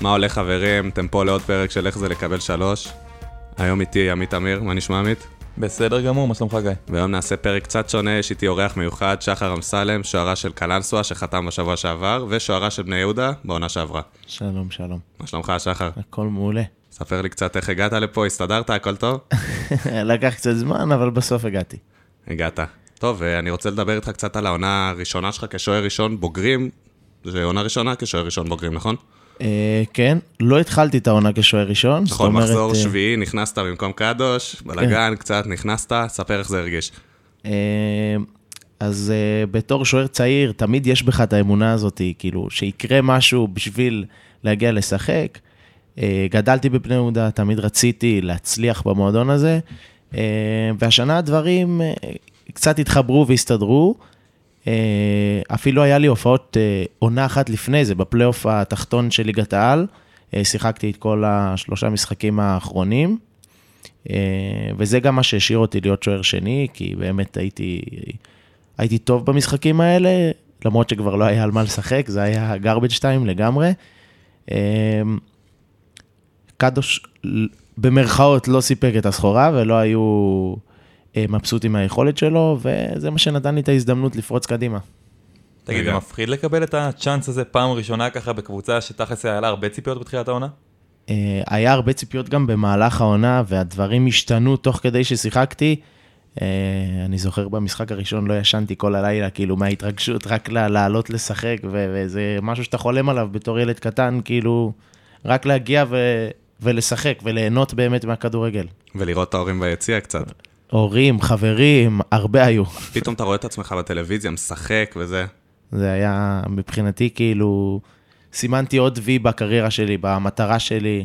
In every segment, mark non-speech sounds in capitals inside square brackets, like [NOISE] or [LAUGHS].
מה הולך חברים? אתם פה לעוד פרק של איך זה לקבל שלוש. היום איתי עמית אמיר, מה נשמע עמית? בסדר גמור, מה שלומך גיא? והיום נעשה פרק קצת שונה, יש איתי אורח מיוחד, שחר אמסלם, שוערה של קלנסווה שחתם בשבוע שעבר, ושוערה של בני יהודה בעונה שעברה. שלום, שלום. מה שלומך, שחר? הכל מעולה. ספר לי קצת איך הגעת לפה, הסתדרת, הכל טוב? [LAUGHS] לקח קצת זמן, אבל בסוף הגעתי. הגעת. טוב, אה, אני רוצה לדבר איתך קצת על העונה הראשונה שלך כשוער ראשון בוגרים. זה עונה ראשונה כשוער ראשון בוגרים, נכון? אה, כן, לא התחלתי את העונה כשוער ראשון. נכון, מחזור אה, שביעי, נכנסת במקום קדוש, בלאגן, קצת נכנסת, ספר איך זה הרגיש. אה, אז בתור שוער צעיר, תמיד יש בך את האמונה הזאת, כאילו, שיקרה משהו בשביל להגיע לשחק. גדלתי בבני יהודה, תמיד רציתי להצליח במועדון הזה, והשנה הדברים קצת התחברו והסתדרו. אה, אפילו היה לי הופעות אה, עונה אחת לפני זה, בפלייאוף התחתון של ליגת העל. אה, שיחקתי את כל השלושה משחקים האחרונים. וזה גם מה שהשאיר אותי להיות שוער שני, כי באמת הייתי, הייתי טוב במשחקים האלה, למרות שכבר לא היה על מה לשחק, זה היה garbage time לגמרי. קדוש, במרכאות, לא סיפק את הסחורה ולא היו אה, מבסוטים מהיכולת שלו, וזה מה שנתן לי את ההזדמנות לפרוץ קדימה. תגיד. זה מפחיד לקבל את הצ'אנס הזה פעם ראשונה ככה בקבוצה שתכלס היה לה הרבה ציפיות בתחילת העונה? אה, היה הרבה ציפיות גם במהלך העונה, והדברים השתנו תוך כדי ששיחקתי. אה, אני זוכר במשחק הראשון לא ישנתי כל הלילה, כאילו מההתרגשות, רק לעלות לשחק, וזה משהו שאתה חולם עליו בתור ילד קטן, כאילו, רק להגיע ו- ולשחק וליהנות באמת מהכדורגל. ולראות את ההורים ביציע קצת. הורים, חברים, הרבה היו. פתאום אתה רואה את עצמך בטלוויזיה, משחק וזה. זה היה מבחינתי כאילו, סימנתי עוד וי בקריירה שלי, במטרה שלי.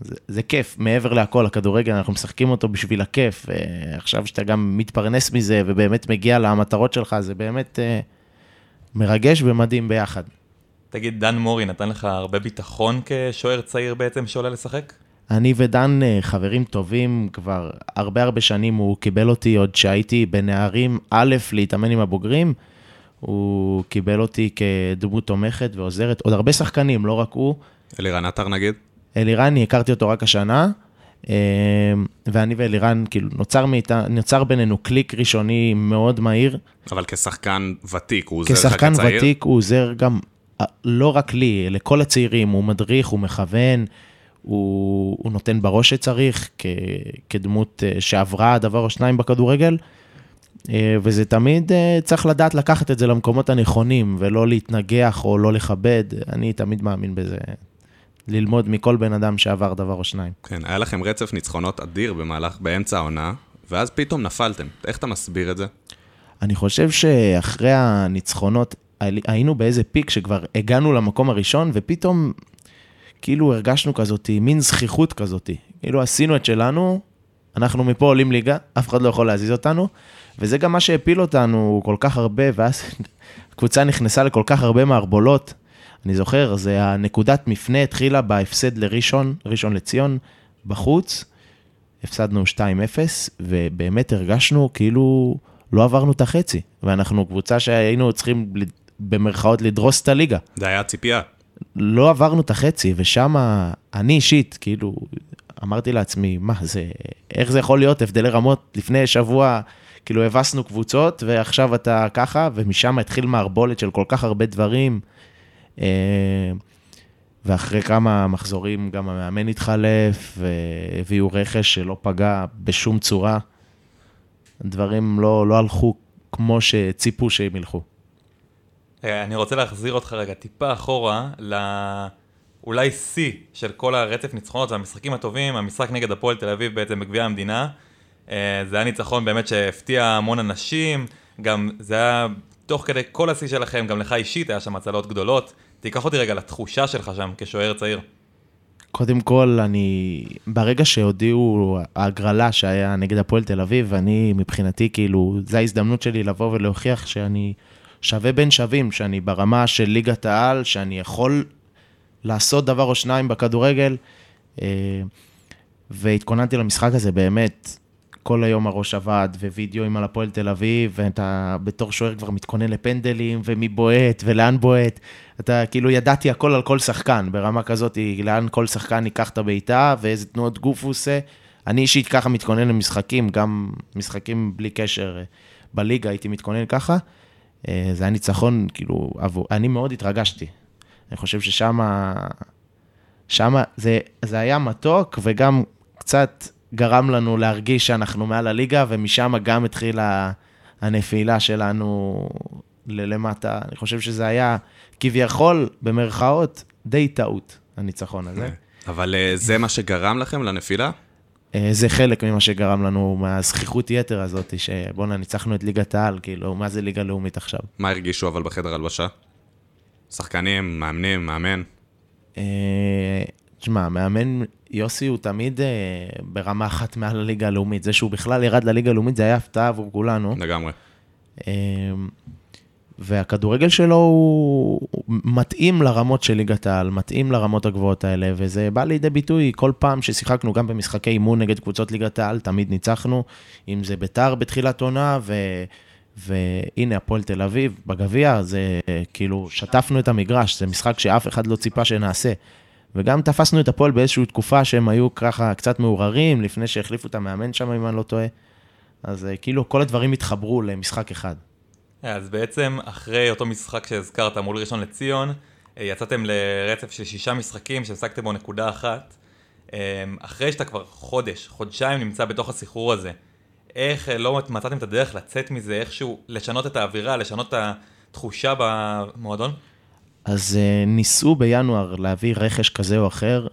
זה, זה כיף, מעבר להכל, הכדורגל, אנחנו משחקים אותו בשביל הכיף. עכשיו שאתה גם מתפרנס מזה ובאמת מגיע למטרות שלך, זה באמת אה, מרגש ומדהים ביחד. תגיד, דן מורי נתן לך הרבה ביטחון כשוער צעיר בעצם שעולה לשחק? אני ודן אה, חברים טובים כבר הרבה הרבה שנים, הוא קיבל אותי עוד שהייתי בנערים א' להתאמן עם הבוגרים, הוא קיבל אותי כדמות תומכת ועוזרת, עוד הרבה שחקנים, לא רק הוא. אלירן עטר נגיד? אלירן, אני הכרתי אותו רק השנה, אה, ואני ואלירן, כאילו, נוצר, מאיתה, נוצר בינינו קליק ראשוני מאוד מהיר. אבל כשחקן ותיק, הוא עוזר לך כשחקן כצעיר? ותיק הוא עוזר גם, אה, לא רק לי, לכל הצעירים, הוא מדריך, הוא מכוון, הוא, הוא נותן בראש שצריך, כ, כדמות אה, שעברה דבר או שניים בכדורגל, אה, וזה תמיד אה, צריך לדעת לקחת את זה למקומות הנכונים, ולא להתנגח או לא לכבד, אני תמיד מאמין בזה. ללמוד מכל בן אדם שעבר דבר או שניים. כן, היה לכם רצף ניצחונות אדיר במהלך, באמצע העונה, ואז פתאום נפלתם. איך אתה מסביר את זה? אני חושב שאחרי הניצחונות, היינו באיזה פיק שכבר הגענו למקום הראשון, ופתאום כאילו הרגשנו כזאתי, מין זכיחות כזאתי. כאילו עשינו את שלנו, אנחנו מפה עולים ליגה, אף אחד לא יכול להזיז אותנו, וזה גם מה שהפיל אותנו כל כך הרבה, ואז [LAUGHS] הקבוצה נכנסה לכל כך הרבה מערבולות. אני זוכר, זה הנקודת מפנה התחילה בהפסד לראשון, ראשון לציון, בחוץ, הפסדנו 2-0, ובאמת הרגשנו כאילו לא עברנו את החצי, ואנחנו קבוצה שהיינו צריכים במרכאות לדרוס את הליגה. זה היה הציפייה. לא עברנו את החצי, ושם אני אישית, כאילו, אמרתי לעצמי, מה זה, איך זה יכול להיות הבדלי רמות? לפני שבוע, כאילו, הבסנו קבוצות, ועכשיו אתה ככה, ומשם התחיל מערבולת של כל כך הרבה דברים. אה, ואחרי כמה מחזורים גם המאמן התחלף, והביאו רכש שלא פגע בשום צורה. דברים לא, לא הלכו כמו שציפו שהם ילכו. אה, אני רוצה להחזיר אותך רגע טיפה אחורה ל... אולי שיא של כל הרצף ניצחונות והמשחקים הטובים, המשחק נגד הפועל תל אביב בעצם בגביע המדינה. אה, זה היה ניצחון באמת שהפתיע המון אנשים, גם זה היה תוך כדי כל השיא שלכם, גם לך אישית היה שם הצלות גדולות. תיקח אותי רגע לתחושה שלך שם כשוער צעיר. קודם כל, אני, ברגע שהודיעו ההגרלה שהיה נגד הפועל תל אביב, אני מבחינתי, כאילו, זו ההזדמנות שלי לבוא ולהוכיח שאני שווה בין שווים, שאני ברמה של ליגת העל, שאני יכול לעשות דבר או שניים בכדורגל, אה, והתכוננתי למשחק הזה באמת כל היום הראש עבד, ווידאוים על הפועל תל אביב, ואתה בתור שוער כבר מתכונן לפנדלים, ומי בועט, ולאן בועט. אתה כאילו, ידעתי הכל על כל שחקן, ברמה כזאת, לאן כל שחקן ייקח את הבעיטה, ואיזה תנועות גוף הוא עושה. אני אישית ככה מתכונן למשחקים, גם משחקים בלי קשר בליגה, הייתי מתכונן ככה. אה, זה היה ניצחון, כאילו, עבור, אני מאוד התרגשתי. אני חושב ששם, שם זה, זה היה מתוק, וגם קצת גרם לנו להרגיש שאנחנו מעל הליגה, ומשם גם התחילה הנפילה שלנו ללמטה. אני חושב שזה היה כביכול, במרכאות, די טעות, הניצחון הזה. אבל אה, זה מה שגרם לכם לנפילה? אה, זה חלק ממה שגרם לנו, מהזכיחות יתר הזאת, שבואנה, ניצחנו את ליגת העל, כאילו, מה זה ליגה לאומית עכשיו? מה הרגישו אבל בחדר הלבשה? שחקנים, מאמנים, מאמן? אה, תשמע, מאמן יוסי הוא תמיד אה, ברמה אחת מעל הליגה הלאומית. זה שהוא בכלל ירד לליגה הלאומית, זה היה הפתעה עבור כולנו. לגמרי. והכדורגל שלו הוא מתאים לרמות של ליגת העל, מתאים לרמות הגבוהות האלה, וזה בא לידי ביטוי כל פעם ששיחקנו גם במשחקי אימון נגד קבוצות ליגת העל, תמיד ניצחנו, אם זה ביתר בתחילת עונה, ו... והנה הפועל תל אביב בגביע, זה כאילו, שטפנו את המגרש, זה משחק שאף אחד לא ציפה שנעשה. וגם תפסנו את הפועל באיזושהי תקופה שהם היו ככה קצת מעורערים, לפני שהחליפו את המאמן שם, אם אני לא טועה. אז כאילו, כל הדברים התחברו למשחק אחד. אז בעצם אחרי אותו משחק שהזכרת מול ראשון לציון, אה, יצאתם לרצף של שישה משחקים שהשגתם בו נקודה אחת. אה, אחרי שאתה כבר חודש, חודשיים נמצא בתוך הסחרור הזה, איך אה, לא מצאתם את הדרך לצאת מזה, איכשהו לשנות את האווירה, לשנות את התחושה במועדון? אז ניסו בינואר להביא רכש כזה או אחר,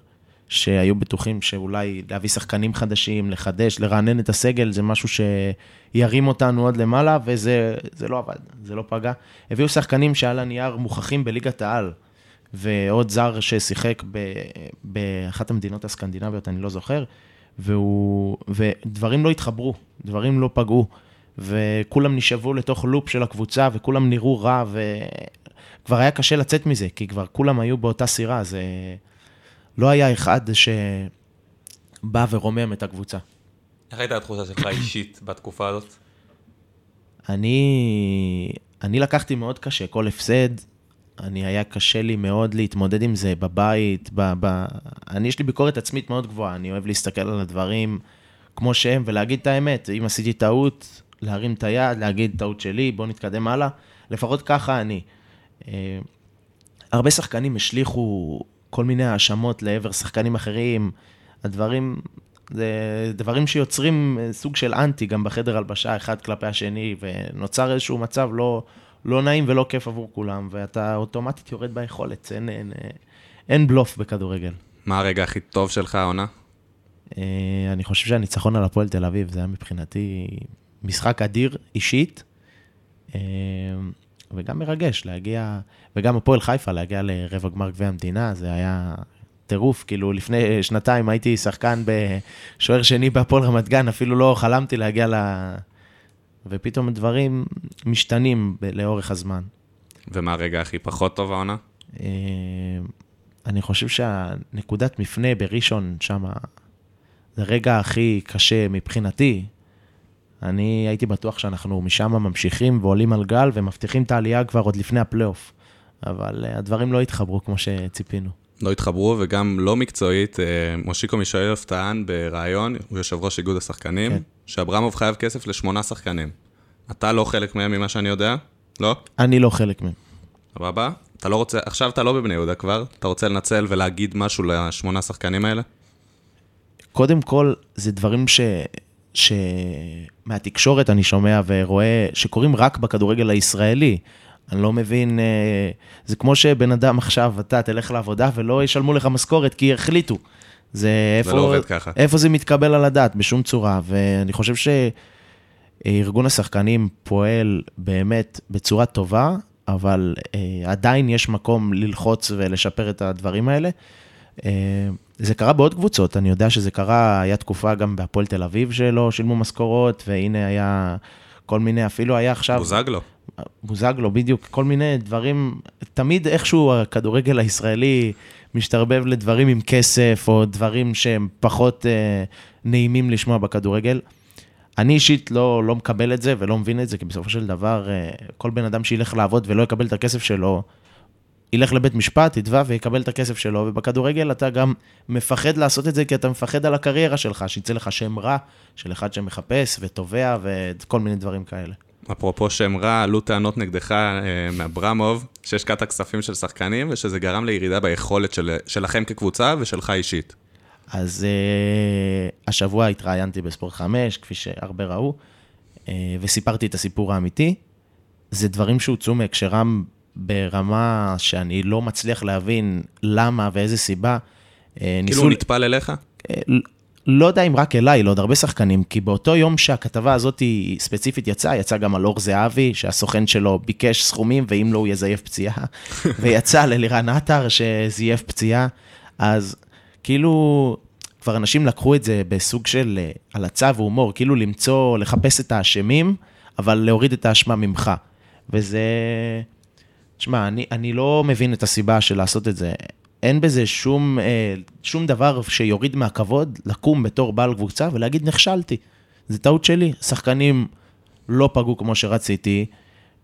שהיו בטוחים שאולי להביא שחקנים חדשים, לחדש, לרענן את הסגל, זה משהו שירים אותנו עוד למעלה, וזה לא עבד, זה לא פגע. הביאו שחקנים שעל הנייר מוכחים בליגת העל, ועוד זר ששיחק ב, באחת המדינות הסקנדינביות, אני לא זוכר, והוא, ודברים לא התחברו, דברים לא פגעו, וכולם נשאבו לתוך לופ של הקבוצה, וכולם נראו רע, וכבר היה קשה לצאת מזה, כי כבר כולם היו באותה סירה, זה... לא היה אחד שבא ורומם את הקבוצה. איך הייתה התחושה שלך אישית בתקופה הזאת? אני, אני לקחתי מאוד קשה, כל הפסד, אני, היה קשה לי מאוד להתמודד עם זה בבית, ב, ב, אני, יש לי ביקורת עצמית מאוד גבוהה, אני אוהב להסתכל על הדברים כמו שהם ולהגיד את האמת, אם עשיתי טעות, להרים את היד, להגיד טעות שלי, בוא נתקדם הלאה, לפחות ככה אני. אה, הרבה שחקנים השליכו כל מיני האשמות לעבר שחקנים אחרים, הדברים, זה דברים שיוצרים סוג של אנטי גם בחדר הלבשה, אחד כלפי השני, ונוצר איזשהו מצב לא, לא נעים ולא כיף עבור כולם, ואתה אוטומטית יורד ביכולת, אין, אין, אין בלוף בכדורגל. מה הרגע הכי טוב שלך העונה? אה, אני חושב שהניצחון על הפועל תל אביב, זה היה מבחינתי משחק אדיר אישית. וגם מרגש להגיע, וגם הפועל חיפה, להגיע לרבע גמר גביע המדינה, זה היה טירוף. כאילו, לפני שנתיים הייתי שחקן בשוער שני בהפועל רמת גן, אפילו לא חלמתי להגיע ל... ופתאום דברים משתנים לאורך הזמן. ומה הרגע הכי פחות טוב העונה? אה, אני חושב שהנקודת מפנה בראשון, שם, זה הרגע הכי קשה מבחינתי, אני הייתי בטוח שאנחנו משם ממשיכים ועולים על גל ומבטיחים את העלייה כבר עוד לפני הפלייאוף. אבל uh, הדברים לא התחברו כמו שציפינו. לא התחברו, וגם לא מקצועית, uh, מושיקו מישאלוף טען בריאיון, הוא יושב ראש איגוד השחקנים, כן. שאברמוב חייב כסף לשמונה שחקנים. אתה לא חלק מהם ממה שאני יודע? לא? אני לא חלק מהם. סבבה? אתה לא רוצה, עכשיו אתה לא בבני יהודה כבר, אתה רוצה לנצל ולהגיד משהו לשמונה שחקנים האלה? קודם כל, זה דברים ש... שמהתקשורת אני שומע ורואה שקורים רק בכדורגל הישראלי. אני לא מבין, אה, זה כמו שבן אדם עכשיו, אתה תלך לעבודה ולא ישלמו לך משכורת כי החליטו. זה איפה, זה לא עובד ככה. איפה זה מתקבל על הדעת, בשום צורה. ואני חושב שארגון השחקנים פועל באמת בצורה טובה, אבל אה, עדיין יש מקום ללחוץ ולשפר את הדברים האלה. זה קרה בעוד קבוצות, אני יודע שזה קרה, היה תקופה גם בהפועל תל אביב שלא שילמו משכורות, והנה היה כל מיני, אפילו היה עכשיו... בוזגלו. בוזגלו, בדיוק, כל מיני דברים, תמיד איכשהו הכדורגל הישראלי משתרבב לדברים עם כסף, או דברים שהם פחות אה, נעימים לשמוע בכדורגל. אני אישית לא, לא מקבל את זה ולא מבין את זה, כי בסופו של דבר, אה, כל בן אדם שילך לעבוד ולא יקבל את הכסף שלו, ילך לבית משפט, יתבע ויקבל את הכסף שלו, ובכדורגל אתה גם מפחד לעשות את זה, כי אתה מפחד על הקריירה שלך, שיצא לך שם רע של אחד שמחפש ותובע וכל מיני דברים כאלה. אפרופו שם רע, עלו טענות נגדך אה, מאברמוב, שהשקעת כספים של שחקנים, ושזה גרם לירידה ביכולת של, שלכם כקבוצה ושלך אישית. אז uh, השבוע התראיינתי בספורט 5, כפי שהרבה ראו, uh, וסיפרתי את הסיפור האמיתי. זה דברים שהוצאו מהקשרם ברמה שאני לא מצליח להבין למה ואיזה סיבה. אה, כאילו הוא נטפל אליך? אה, לא יודע אם רק אליי, לעוד הרבה שחקנים, כי באותו יום שהכתבה הזאת ספציפית יצאה, יצא גם על אור זהבי, שהסוכן שלו ביקש סכומים, ואם לא, הוא יזייף פציעה, [LAUGHS] ויצא ללירן עטר שזייף פציעה, אז כאילו, כבר אנשים לקחו את זה בסוג של אה, הלצה והומור, כאילו למצוא, לחפש את האשמים, אבל להוריד את האשמה ממך. וזה... תשמע, אני, אני לא מבין את הסיבה של לעשות את זה. אין בזה שום, אה, שום דבר שיוריד מהכבוד לקום בתור בעל קבוצה ולהגיד נכשלתי. זה טעות שלי, שחקנים לא פגעו כמו שרציתי,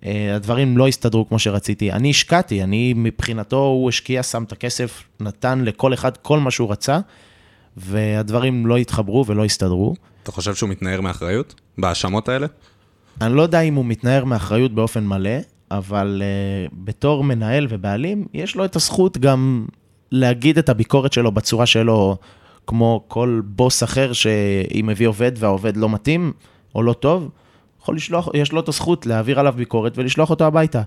אה, הדברים לא הסתדרו כמו שרציתי. אני השקעתי, אני מבחינתו, הוא השקיע, שם את הכסף, נתן לכל אחד כל מה שהוא רצה, והדברים לא התחברו ולא הסתדרו. אתה חושב שהוא מתנער מאחריות? בהאשמות האלה? אני לא יודע אם הוא מתנער מאחריות באופן מלא, אבל uh, בתור מנהל ובעלים, יש לו את הזכות גם להגיד את הביקורת שלו בצורה שלו, כמו כל בוס אחר, שאם מביא עובד והעובד לא מתאים או לא טוב, יכול לשלוח, יש לו את הזכות להעביר עליו ביקורת ולשלוח אותו הביתה.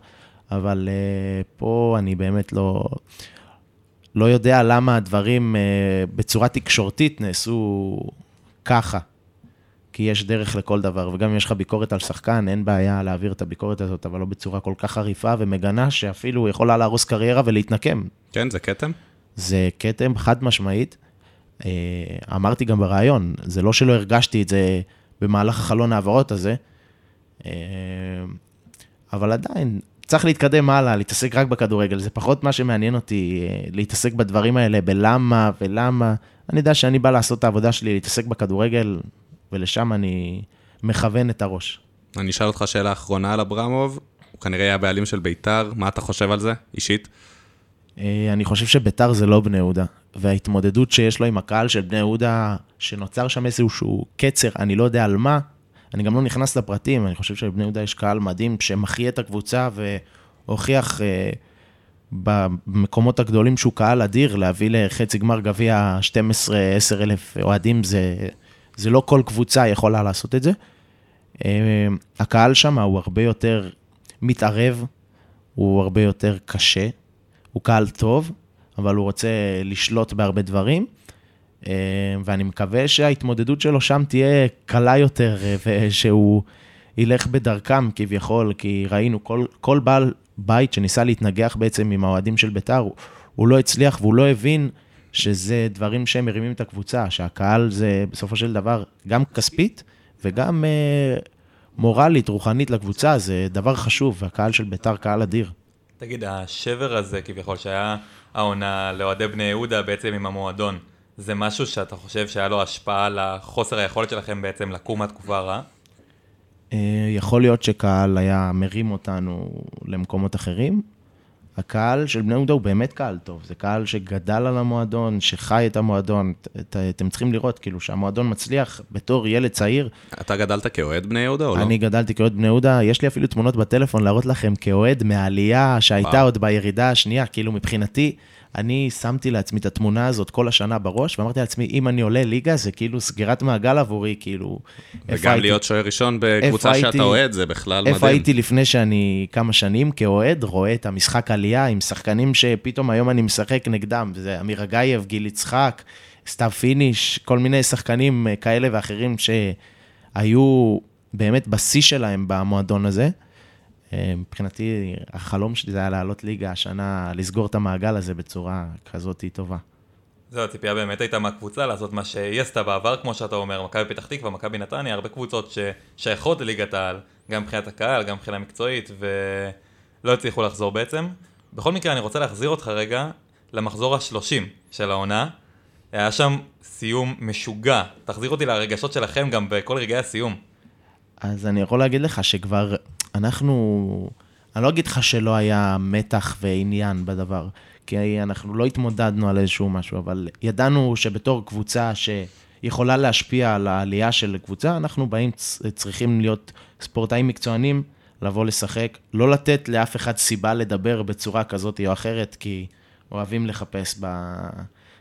אבל uh, פה אני באמת לא, לא יודע למה הדברים uh, בצורה תקשורתית נעשו ככה. כי יש דרך לכל דבר, וגם אם יש לך ביקורת על שחקן, אין בעיה להעביר את הביקורת הזאת, אבל לא בצורה כל כך חריפה ומגנה, שאפילו יכולה להרוס קריירה ולהתנקם. כן, זה כתם? זה כתם חד משמעית. אה, אמרתי גם בריאיון, זה לא שלא הרגשתי את זה במהלך החלון העברות הזה, אה, אבל עדיין, צריך להתקדם הלאה, להתעסק רק בכדורגל. זה פחות מה שמעניין אותי, אה, להתעסק בדברים האלה, בלמה ולמה. אני יודע שאני בא לעשות את העבודה שלי, להתעסק בכדורגל, ולשם אני מכוון את הראש. אני אשאל אותך שאלה אחרונה על אברמוב, הוא כנראה היה בעלים של ביתר, מה אתה חושב על זה, אישית? אה, אני חושב שביתר זה לא בני יהודה, וההתמודדות שיש לו עם הקהל של בני יהודה, שנוצר שם איזשהו קצר, אני לא יודע על מה, אני גם לא נכנס לפרטים, אני חושב שבבני יהודה יש קהל מדהים שמחיה את הקבוצה והוכיח אה, במקומות הגדולים שהוא קהל אדיר, להביא לחצי גמר גביע 12-10 אלף אוהדים זה, זה לא כל קבוצה יכולה לעשות את זה. אה, הקהל שם הוא הרבה יותר מתערב, הוא הרבה יותר קשה, הוא קהל טוב, אבל הוא רוצה לשלוט בהרבה דברים, אה, ואני מקווה שההתמודדות שלו שם תהיה קלה יותר, אה, ושהוא ילך בדרכם כביכול, כי ראינו כל, כל בעל בית שניסה להתנגח בעצם עם האוהדים של ביתר, הוא, הוא לא הצליח והוא לא הבין שזה דברים שהם מרימים את הקבוצה, שהקהל זה בסופו של דבר גם כספית וגם אה, מורלית, רוחנית לקבוצה, זה דבר חשוב, והקהל של ביתר קהל אדיר. תגיד, השבר הזה כביכול, שהיה העונה לאוהדי בני יהודה בעצם עם המועדון, זה משהו שאתה חושב שהיה לו השפעה על החוסר היכולת שלכם בעצם לקום מהתקופה הרעה? אה, יכול להיות שקהל היה מרים אותנו למקומות אחרים, הקהל של בני יהודה הוא באמת קהל טוב, זה קהל שגדל על המועדון, שחי את המועדון. את, אתם צריכים לראות, כאילו, שהמועדון מצליח בתור ילד צעיר. אתה גדלת כאוהד בני יהודה או לא? אני גדלתי כאוהד בני יהודה, יש לי אפילו תמונות בטלפון להראות לכם כאוהד מהעלייה שהייתה וואו. עוד בירידה השנייה, כאילו, מבחינתי, אני שמתי לעצמי את התמונה הזאת כל השנה בראש, ואמרתי לעצמי, אם אני עולה ליגה, זה כאילו סגירת מעגל עבורי, כאילו... וגם להיות שוער ראשון בקבוצה שאתה אוהד, זה בכלל מדהים. איפה הייתי לפני שאני כמה שנים כאוהד, רואה את המשחק עלייה עם שחקנים שפתאום היום אני משחק נגדם, זה אמיר אגייב, גיל יצחק, סתיו פיניש, כל מיני שחקנים כאלה ואחרים שהיו באמת בשיא שלהם במועדון הזה. אה, מבחינתי, החלום שלי זה היה לעלות ליגה השנה, לסגור את המעגל הזה בצורה כזאת טובה. זהו, הציפייה באמת הייתה מהקבוצה לעשות מה שהיא עשתה בעבר, כמו שאתה אומר, מכבי פתח תקווה, מכבי נתניה, הרבה קבוצות ששייכות לליגת העל, גם מבחינת הקהל, גם מבחינה מקצועית, ולא הצליחו לחזור בעצם. בכל מקרה, אני רוצה להחזיר אותך רגע למחזור השלושים של העונה. היה שם סיום משוגע. תחזיר אותי לרגשות שלכם גם בכל רגעי הסיום. אז אני יכול להגיד לך שכבר אנחנו, אני לא אגיד לך שלא היה מתח ועניין בדבר, כי אנחנו לא התמודדנו על איזשהו משהו, אבל ידענו שבתור קבוצה שיכולה להשפיע על העלייה של קבוצה, אנחנו באים, צריכים להיות ספורטאים מקצוענים, לבוא לשחק, לא לתת לאף אחד סיבה לדבר בצורה כזאת או אחרת, כי אוהבים לחפש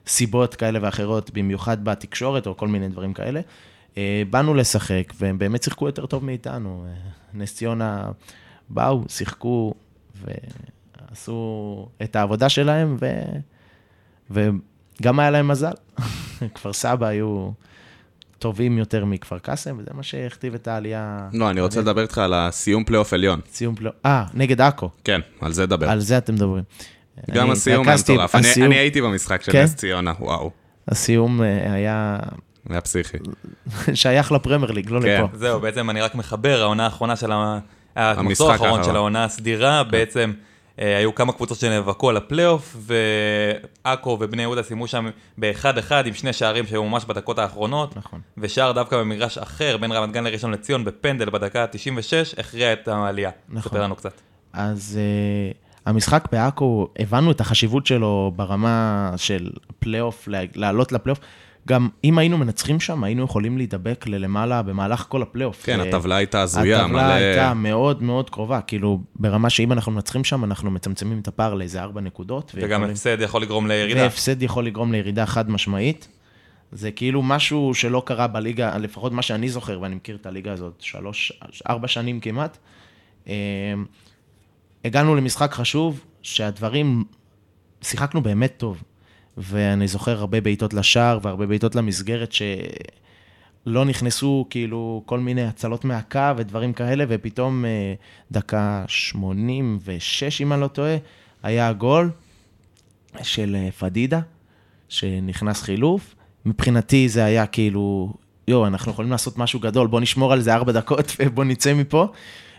בסיבות כאלה ואחרות, במיוחד בתקשורת או כל מיני דברים כאלה. אה, באנו לשחק, והם באמת שיחקו יותר טוב מאיתנו. אה, נס ציונה באו, שיחקו ועשו את העבודה שלהם, ו... וגם היה להם מזל. [LAUGHS] כפר סבא היו טובים יותר מכפר קאסם, וזה מה שהכתיב את העלייה. לא, אני רוצה לדבר איתך על הסיום פלייאוף עליון. סיום פלייאוף, אה, נגד עכו. כן, על זה דבר. על זה אתם מדברים. גם הסיום היה מטורף. אני הייתי במשחק של כן? נס ציונה, וואו. הסיום אה, היה היה פסיכי. שייך לפרמייר ליג, לא כן. לפה. זהו, בעצם אני רק מחבר, העונה האחרונה של ה... המחזור האחרון של העונה הסדירה, כן. בעצם אה, היו כמה קבוצות שנאבקו על הפלייאוף, ועכו ובני יהודה סיימו שם באחד-אחד עם שני שערים שהיו ממש בדקות האחרונות. נכון. ושער דווקא במגרש אחר, בין רמת גן לראשון לציון, בפנדל בדקה ה-96, הכריע את העלייה. נכון. ספר לנו קצת. אז אה, המשחק בעכו, הבנו את החשיבות שלו ברמה של פלייאוף, לעלות לפלייאוף. גם אם היינו מנצחים שם, היינו יכולים להידבק ללמעלה במהלך כל הפלייאוף. כן, הטבלה הייתה הזויה. הטבלה מלא... הייתה מאוד מאוד קרובה, כאילו, ברמה שאם אנחנו מנצחים שם, אנחנו מצמצמים את הפער לאיזה ארבע נקודות. וגם ויכולים... הפסד יכול לגרום לירידה. והפסד יכול לגרום לירידה חד משמעית. זה כאילו משהו שלא קרה בליגה, לפחות מה שאני זוכר, ואני מכיר את הליגה הזאת שלוש, ארבע שנים כמעט. אה, הגענו למשחק חשוב, שהדברים, שיחקנו באמת טוב. ואני זוכר הרבה בעיטות לשער והרבה בעיטות למסגרת שלא נכנסו כאילו כל מיני הצלות מהקו ודברים כאלה, ופתאום אה, דקה 86, אם אני לא טועה, היה הגול של אה, פדידה, שנכנס חילוף. מבחינתי זה היה כאילו, יואו, אנחנו יכולים לעשות משהו גדול, בוא נשמור על זה ארבע דקות [LAUGHS] ובוא נצא מפה.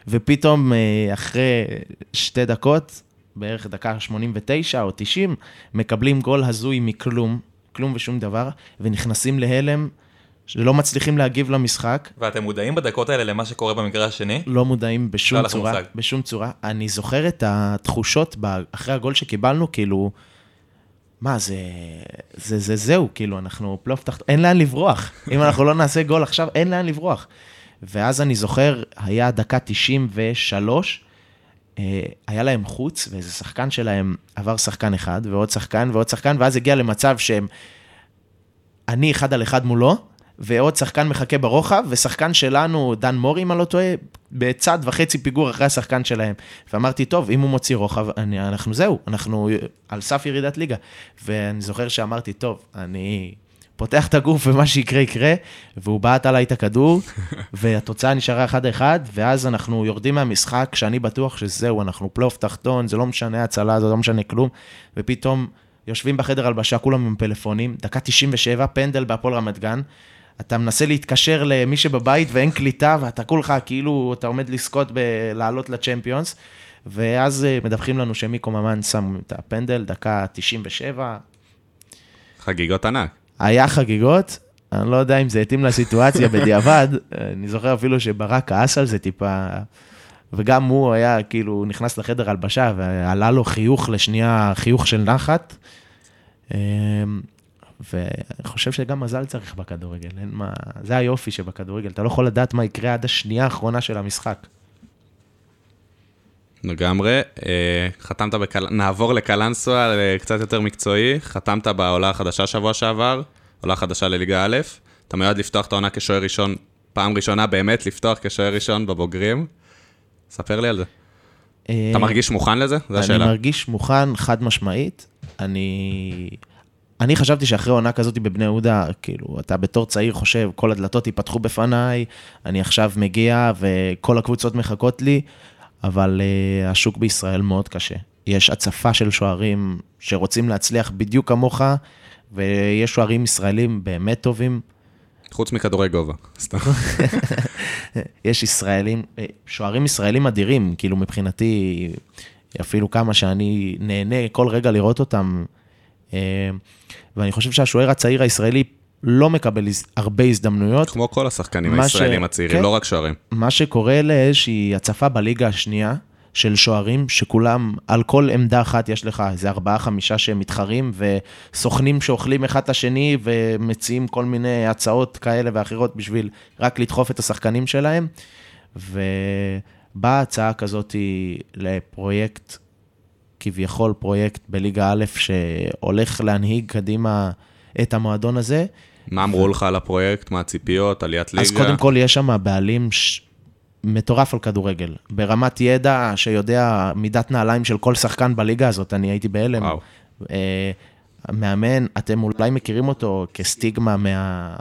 ופתאום, אה, אחרי שתי דקות, בערך דקה 89 או 90, מקבלים גול הזוי מכלום, כלום ושום דבר, ונכנסים להלם, שלא מצליחים להגיב למשחק. ואתם מודעים בדקות האלה למה שקורה במקרה השני? לא מודעים בשום צורה, בשום צורה. אני זוכר את התחושות אחרי הגול שקיבלנו, כאילו, מה, זה, זה, זה, זהו, כאילו, אנחנו פלייאוף תחת, אין לאן לברוח. אם אנחנו לא נעשה גול עכשיו, אין לאן לברוח. ואז אני זוכר, היה דקה 93, אה, היה להם חוץ, ואיזה שחקן שלהם עבר שחקן אחד, ועוד שחקן, ועוד שחקן, ואז הגיע למצב שהם, אני אחד על אחד מולו, ועוד שחקן מחכה ברוחב, ושחקן שלנו, דן מורי, אם אני לא טועה, בצד וחצי פיגור אחרי השחקן שלהם. ואמרתי, טוב, אם הוא מוציא רוחב, אני, אנחנו זהו, אנחנו על סף ירידת ליגה. ואני זוכר שאמרתי, טוב, אני פותח את הגוף ומה שיקרה יקרה, והוא בעט עליי את הכדור, [LAUGHS] והתוצאה נשארה 1-1, ואז אנחנו יורדים מהמשחק, שאני בטוח שזהו, אנחנו פלייאוף תחתון, זה לא משנה הצלה, זה לא משנה כלום, ופתאום יושבים בחדר הלבשה, כולם עם פלאפונים, דקה 97, פנדל בהפועל רמת גן, אתה מנסה להתקשר למי שבבית ואין קליטה, ואתה כולך כאילו, אתה עומד לזכות בלעלות לצ'מפיונס, ואז אה, מדווחים לנו שמיקו ממן שם את הפנדל, דקה 97. חגיגות ענק. היה חגיגות, אני לא יודע אם זה התאים לסיטואציה [LAUGHS] בדיעבד, אני זוכר אפילו שברק כעס על זה טיפה, וגם הוא היה, כאילו, נכנס לחדר הלבשה ועלה לו חיוך לשנייה, חיוך של נחת. אמ, ואני חושב שגם מזל צריך בכדורגל, אין מה... זה היופי שבכדורגל, אתה לא יכול לדעת מה יקרה עד השנייה האחרונה של המשחק. לגמרי. אה, חתמת בקל... נעבור לקלנסווה, קצת יותר מקצועי. חתמת בעולה החדשה שבוע שעבר, עולה חדשה לליגה א'. אתה מיועד לפתוח את העונה כשוער ראשון, פעם ראשונה באמת לפתוח כשוער ראשון בבוגרים. ספר לי על זה. אה, אתה מרגיש מוכן לזה? זו השאלה. אני מרגיש מוכן, חד משמעית. אני... אני חשבתי שאחרי עונה כזאת בבני יהודה, כאילו, אתה בתור צעיר חושב, כל הדלתות ייפתחו בפניי, אני עכשיו מגיע וכל הקבוצות מחכות לי. אבל uh, השוק בישראל מאוד קשה. יש הצפה של שוערים שרוצים להצליח בדיוק כמוך, ויש שוערים ישראלים באמת טובים. חוץ מכדורי גובה, סתם. [LAUGHS] יש ישראלים, אה, שוערים ישראלים אדירים, כאילו מבחינתי, אפילו כמה שאני נהנה כל רגע לראות אותם. אה, ואני חושב שהשוער הצעיר הישראלי לא מקבל הרבה הזדמנויות. כמו כל השחקנים מה ש- הישראלים הצעירים, כן. לא רק שוערים. מה שקורה לאיזושהי הצפה בליגה השנייה של שוערים, שכולם, על כל עמדה אחת יש לך איזה ארבעה, חמישה שהם מתחרים, וסוכנים שאוכלים אחד את השני, ומציעים כל מיני הצעות כאלה ואחרות בשביל רק לדחוף את השחקנים שלהם. ובאה הצעה כזאת לפרויקט, כביכול פרויקט בליגה א', שהולך להנהיג קדימה את המועדון הזה. מה אמרו לך על הפרויקט, מה הציפיות, עליית ליגה? אז קודם כל יש שם בעלים ש... מטורף על כדורגל, ברמת ידע שיודע מידת נעליים של כל שחקן בליגה הזאת, אני הייתי בהלם. וואו. אה, מאמן, אתם אולי מכירים אותו כסטיגמה מה...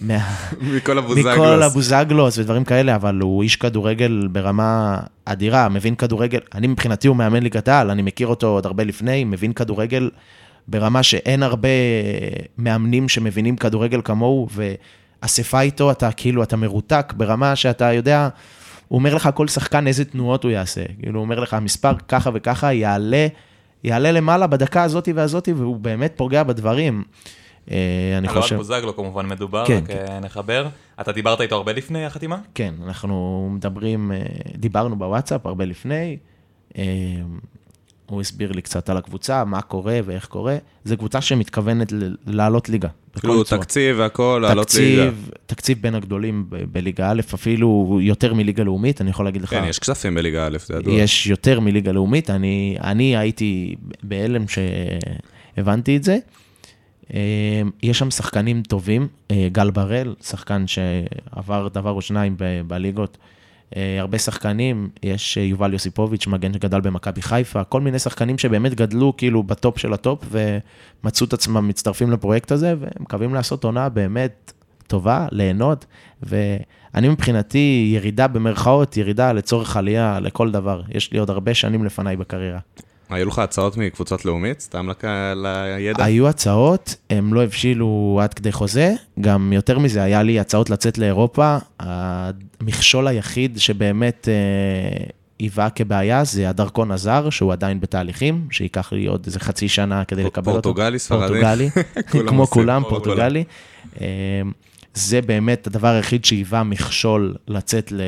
מה... מכל הבוזגלוס. מכל הבוזגלוס ודברים כאלה, אבל הוא איש כדורגל ברמה אדירה, מבין כדורגל, אני מבחינתי הוא מאמן ליגת העל, אני מכיר אותו עוד הרבה לפני, מבין כדורגל ברמה שאין הרבה מאמנים שמבינים כדורגל כמוהו, ואספה איתו, אתה כאילו, אתה מרותק ברמה שאתה יודע, הוא אומר לך כל שחקן איזה תנועות הוא יעשה, כאילו, הוא אומר לך, המספר ככה וככה יעלה, יעלה למעלה בדקה הזאתי והזאתי, והוא באמת פוגע בדברים. אה, אני על אוהד חושב... בוזגלו כמובן מדובר, כן, רק אה, נחבר. אתה דיברת איתו הרבה לפני החתימה? כן, אנחנו מדברים, אה, דיברנו בוואטסאפ הרבה לפני. הוא הסביר לי קצת על הקבוצה, מה קורה ואיך קורה. זו קבוצה שמתכוונת לעלות ליגה. כאילו. תקציב והכל, לעלות ליגה. תקציב, בין הגדולים ב- בליגה א', אפילו יותר מליגה לאומית, אני יכול להגיד לך. כן, יש כספים בליגה א', זה ידוע. יש יותר מליגה לאומית, אני, אני הייתי בהלם שהבנתי את זה. אה, יש שם שחקנים טובים, אה, גל בראל, שחקן שעבר דבר או שניים ב- בליגות. הרבה שחקנים, יש אה, יובל יוסיפוביץ', מגן שגדל במכבי חיפה, כל מיני שחקנים שבאמת גדלו כאילו בטופ של הטופ ומצאו את עצמם מצטרפים לפרויקט הזה, ומקווים לעשות עונה באמת טובה, ליהנות, ואני מבחינתי ירידה במרכאות, ירידה לצורך עלייה לכל דבר. יש לי עוד הרבה שנים לפניי בקריירה. היו לך הצעות מקבוצות לאומית, סתם לק- לידע? היו הצעות, הם לא הבשילו עד כדי חוזה, גם יותר מזה, היה לי הצעות לצאת לאירופה. המכשול היחיד שבאמת אה, היווה כבעיה זה הדרכון הזר, שהוא עדיין בתהליכים, שייקח לי עוד איזה חצי שנה כדי פ- לקבל אותו. פורטוגלי, ספרדי? פורטוגלי, כמו [LAUGHS] כולם, כמו פורטוגלי. זה באמת הדבר היחיד שהיווה מכשול לצאת ל...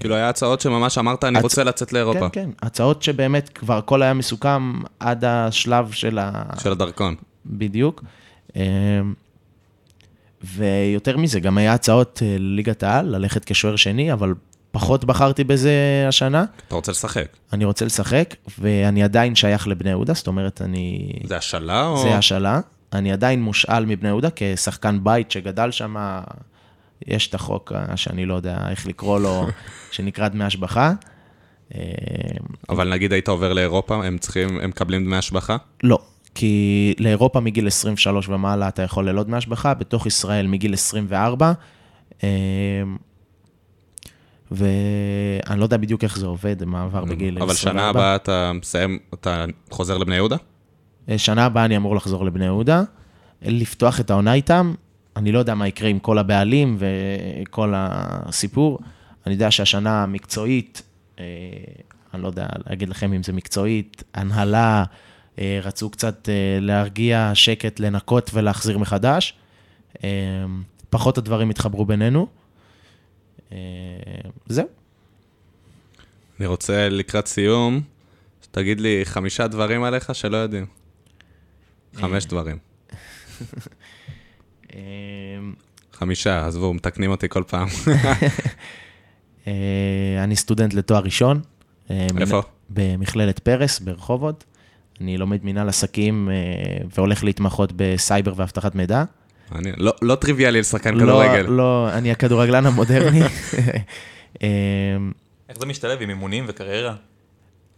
כאילו, היה הצעות שממש אמרת, אני הצ- רוצה לצאת לאירופה. כן, כן, הצעות שבאמת כבר הכל היה מסוכם עד השלב של ה... של הדרכון. בדיוק. אה, ויותר מזה, גם היה הצעות אה, לליגת העל, ללכת כשוער שני, אבל פחות בחרתי בזה השנה. אתה רוצה לשחק. אני רוצה לשחק, ואני עדיין שייך לבני יהודה, זאת אומרת, אני... זה השאלה או... זה השאלה. אני עדיין מושאל מבני יהודה כשחקן בית שגדל שם, יש את החוק אה, שאני לא יודע איך לקרוא לו, [LAUGHS] שנקרא דמי השבחה. אה, אבל נגיד היית עובר לאירופה, הם צריכים, הם מקבלים דמי השבחה? לא, כי לאירופה מגיל 23 ומעלה אתה יכול ללא דמי השבחה, בתוך ישראל מגיל 24. אה, ואני לא יודע בדיוק איך זה עובד, מעבר בגיל 24. אבל שנה הבאה אתה מסיים, אתה חוזר לבני יהודה? אה, שנה הבאה אני אמור לחזור לבני יהודה, לפתוח את העונה איתם. אני לא יודע מה יקרה עם כל הבעלים וכל הסיפור. אני יודע שהשנה המקצועית, אה, אני לא יודע להגיד לכם אם זה מקצועית, הנהלה, אה, רצו קצת להרגיע שקט, לנקות ולהחזיר מחדש. פחות הדברים התחברו בינינו. זהו. אני רוצה לקראת סיום, שתגיד לי חמישה דברים עליך שלא יודעים. חמש דברים. [LAUGHS] אה, חמישה, עזבו, מתקנים אותי כל פעם. [LAUGHS] אה, אני סטודנט לתואר ראשון. אה, איפה? במכללת פרס ברחובות. אני לומד מנהל עסקים אה, והולך להתמחות בסייבר ואבטחת מידע. אני- לא- לא טריוויאלי לשחקן לא, כדורגל. לא, אני הכדורגלן המודרני. [LAUGHS] אה, איך זה משתלב עם אימונים וקריירה?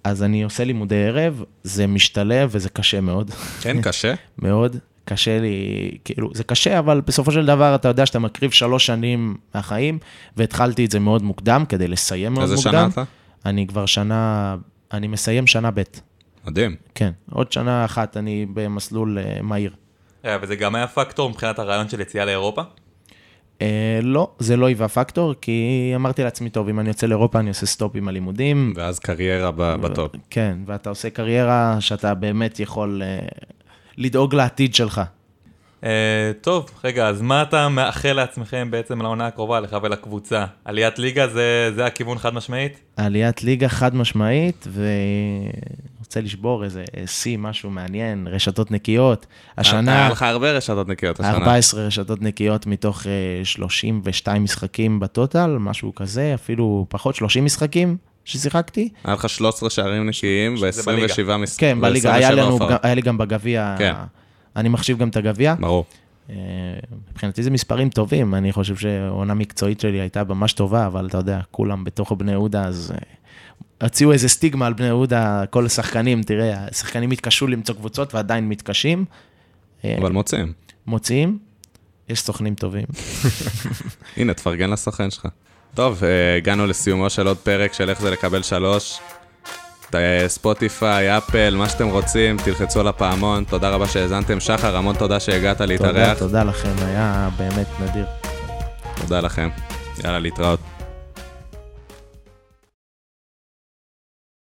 אז אני עושה לימודי ערב, זה משתלב וזה קשה מאוד. כן, קשה? [LAUGHS] מאוד. קשה לי, כאילו, זה קשה, אבל בסופו של דבר אתה יודע שאתה מקריב שלוש שנים מהחיים, והתחלתי את זה מאוד מוקדם כדי לסיים מאוד איזה מוקדם. שנה אתה? אני כבר שנה, אני מסיים שנה ב'. מדהים. כן, עוד שנה אחת אני במסלול אה, מהיר. אה, וזה גם היה פקטור מבחינת הרעיון של יציאה לאירופה? אה, לא, זה לא היווה פקטור, כי אמרתי לעצמי, טוב, אם אני יוצא לאירופה, אני עושה stop עם הלימודים. ואז קריירה בטופ. כן, ואתה עושה קריירה שאתה באמת יכול אה, לדאוג לעתיד שלך. אה, טוב, רגע, אז מה אתה מאחל לעצמכם בעצם לעונה הקרובה, לך ולקבוצה? עליית ליגה זה, זה הכיוון חד משמעית? עליית ליגה חד משמעית, ורוצה לשבור איזה שיא, משהו מעניין, רשתות נקיות. השנה... היה לך הרבה רשתות נקיות השנה. 14 רשתות נקיות מתוך אה, 32 משחקים בטוטל, משהו כזה, אפילו פחות 30 משחקים ששיחקתי. היה לך 13 שערים נקיים ב-27 משחקים. כן, בליגה, היה, לנו, היה לי גם בגביע, כן. אני מחשיב גם את הגביע. ברור. אה, מבחינתי זה מספרים טובים, אני חושב שהעונה מקצועית שלי הייתה ממש טובה, אבל אתה יודע, כולם בתוך בני יהודה, אז אה, הציעו איזה סטיגמה על בני יהודה, כל השחקנים, תראה, השחקנים התקשו למצוא קבוצות ועדיין מתקשים. אה, אבל מוצאים. מוציאים, יש סוכנים טובים. [LAUGHS] הנה, תפרגן לסוכן שלך. טוב, אה, הגענו לסיומו של עוד פרק של איך זה לקבל שלוש. ספוטיפיי, אפל, מה שאתם רוצים, תלחצו על הפעמון. תודה רבה שהאזנתם. שחר, המון תודה שהגעת תודה, להתארח. תודה לכם, היה באמת נדיר. תודה לכם. יאללה, להתראות.